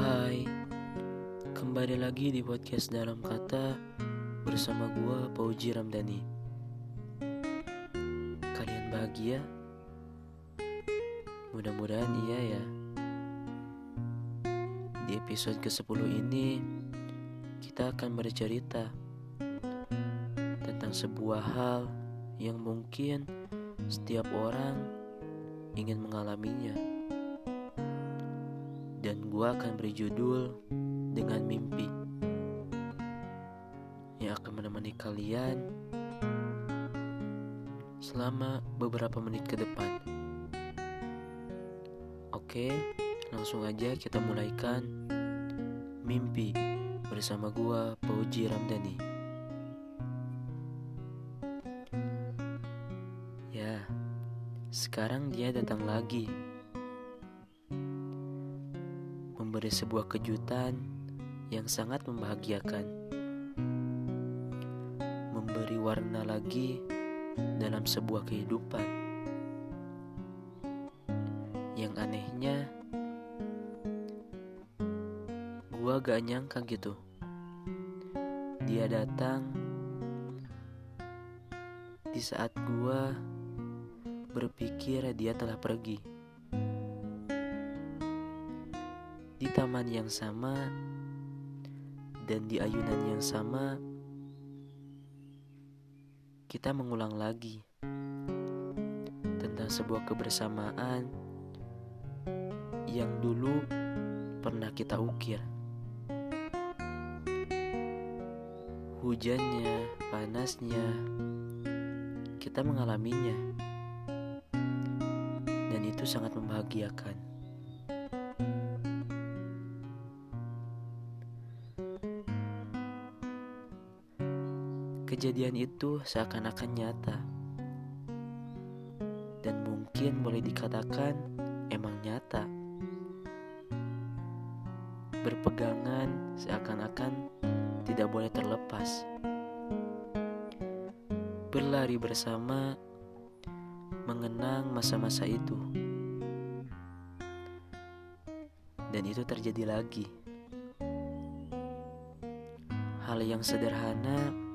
Hai, kembali lagi di podcast dalam kata bersama gua Pauji Ramdhani. Kalian bahagia? Mudah-mudahan iya ya. Di episode ke-10 ini kita akan bercerita tentang sebuah hal yang mungkin setiap orang ingin mengalaminya dan gua akan beri judul dengan mimpi yang akan menemani kalian selama beberapa menit ke depan. Oke, langsung aja kita mulaikan mimpi bersama gua Pauji Ramdhani. Ya, sekarang dia datang lagi memberi sebuah kejutan yang sangat membahagiakan. Memberi warna lagi dalam sebuah kehidupan. Yang anehnya, gua gak nyangka gitu. Dia datang di saat gua berpikir dia telah pergi. Di taman yang sama dan di ayunan yang sama, kita mengulang lagi tentang sebuah kebersamaan yang dulu pernah kita ukir. Hujannya, panasnya, kita mengalaminya, dan itu sangat membahagiakan. Kejadian itu seakan-akan nyata, dan mungkin boleh dikatakan emang nyata. Berpegangan seakan-akan tidak boleh terlepas. Berlari bersama, mengenang masa-masa itu, dan itu terjadi lagi. Hal yang sederhana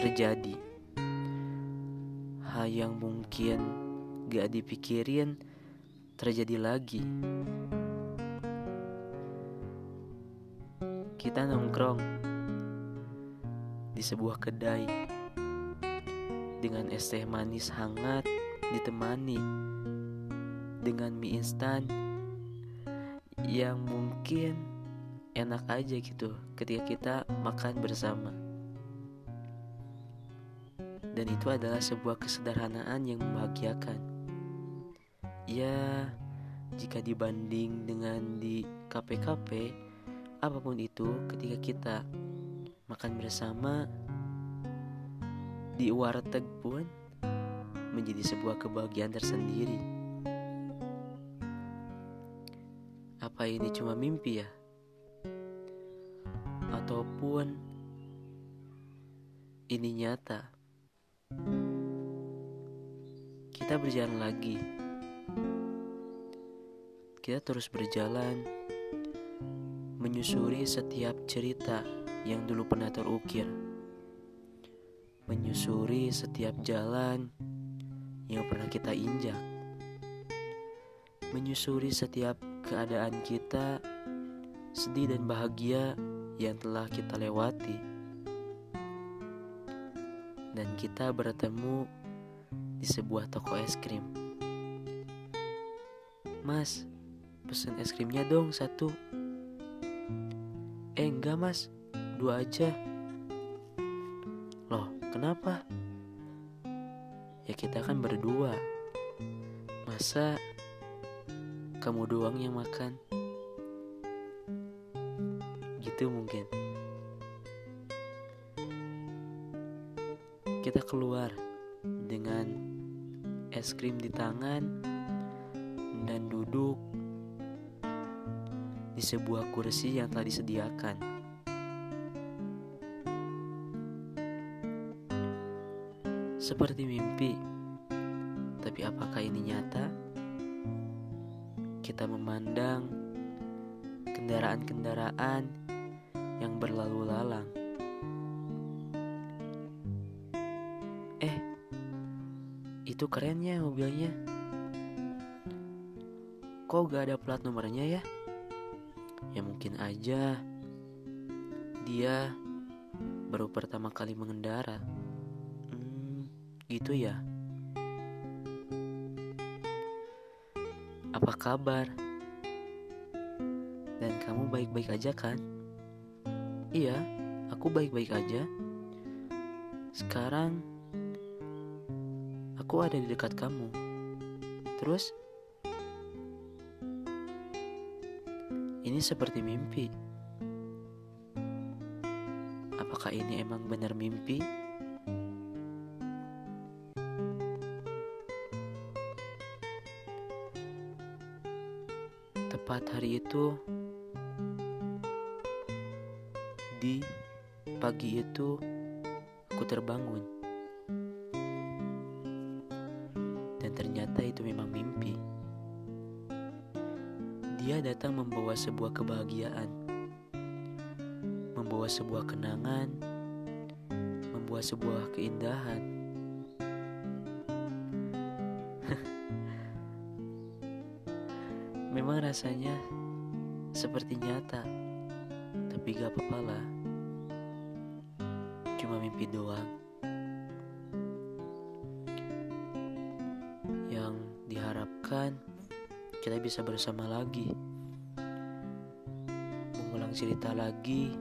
terjadi. Hal yang mungkin gak dipikirin terjadi lagi. Kita nongkrong di sebuah kedai dengan es teh manis hangat ditemani dengan mie instan yang mungkin enak aja gitu ketika kita makan bersama dan itu adalah sebuah kesederhanaan yang membahagiakan. Ya, jika dibanding dengan di KPKP, apa pun itu, ketika kita makan bersama di warteg pun menjadi sebuah kebahagiaan tersendiri. Apa ini cuma mimpi ya? Ataupun ini nyata? Kita berjalan lagi. Kita terus berjalan, menyusuri setiap cerita yang dulu pernah terukir, menyusuri setiap jalan yang pernah kita injak, menyusuri setiap keadaan kita, sedih dan bahagia yang telah kita lewati dan kita bertemu di sebuah toko es krim. Mas, pesen es krimnya dong satu. Eh enggak mas, dua aja. Loh, kenapa? Ya kita kan berdua. Masa kamu doang yang makan? Gitu mungkin. Kita keluar dengan es krim di tangan dan duduk di sebuah kursi yang telah disediakan. Seperti mimpi, tapi apakah ini nyata? Kita memandang kendaraan-kendaraan yang berlalu lalang. Itu kerennya mobilnya. Kok gak ada plat nomornya ya? Ya mungkin aja dia baru pertama kali mengendara. Hmm, gitu ya. Apa kabar? Dan kamu baik-baik aja kan? Iya, aku baik-baik aja. Sekarang aku ada di dekat kamu. Terus Ini seperti mimpi. Apakah ini emang benar mimpi? Tepat hari itu, di pagi itu, aku terbangun, Datang membawa sebuah kebahagiaan, membawa sebuah kenangan, membawa sebuah keindahan. Memang rasanya seperti nyata, tapi gak apa-apa lah. Cuma mimpi doang. Yang diharapkan kita bisa bersama lagi, mengulang cerita lagi,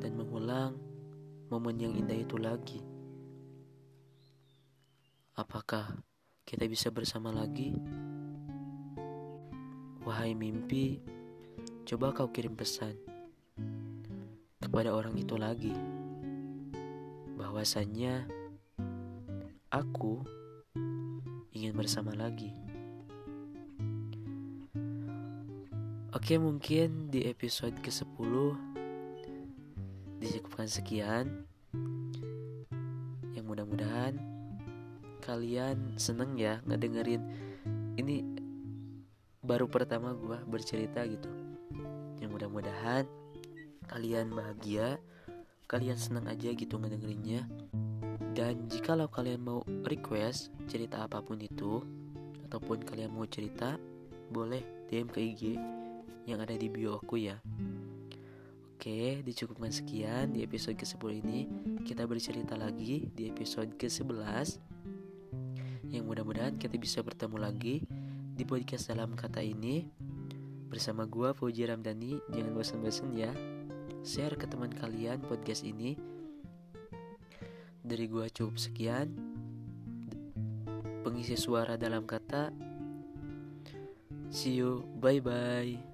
dan mengulang momen yang indah itu lagi. Apakah kita bisa bersama lagi? Wahai mimpi, coba kau kirim pesan kepada orang itu lagi, bahwasannya aku ingin bersama lagi. Oke mungkin di episode ke-10 Dicukupkan sekian. Yang mudah-mudahan Kalian seneng ya ngedengerin Ini baru pertama gue bercerita gitu. Yang mudah-mudahan Kalian bahagia Kalian seneng aja gitu ngedengerinnya. Dan jikalau kalian mau request cerita apa pun itu Ataupun kalian mau cerita Boleh DM ke IG yang ada di bio aku ya. Oke, dicukupkan sekian di episode ke-10 ini. Kita bercerita lagi di episode ke-11. Yang mudah-mudahan kita bisa bertemu lagi di podcast dalam kata ini. Bersama gua Fauji Ramdhani. Jangan bosan-bosan ya. Share ke teman kalian podcast ini. Dari gua cukup sekian. Pengisi suara dalam kata See you, bye bye.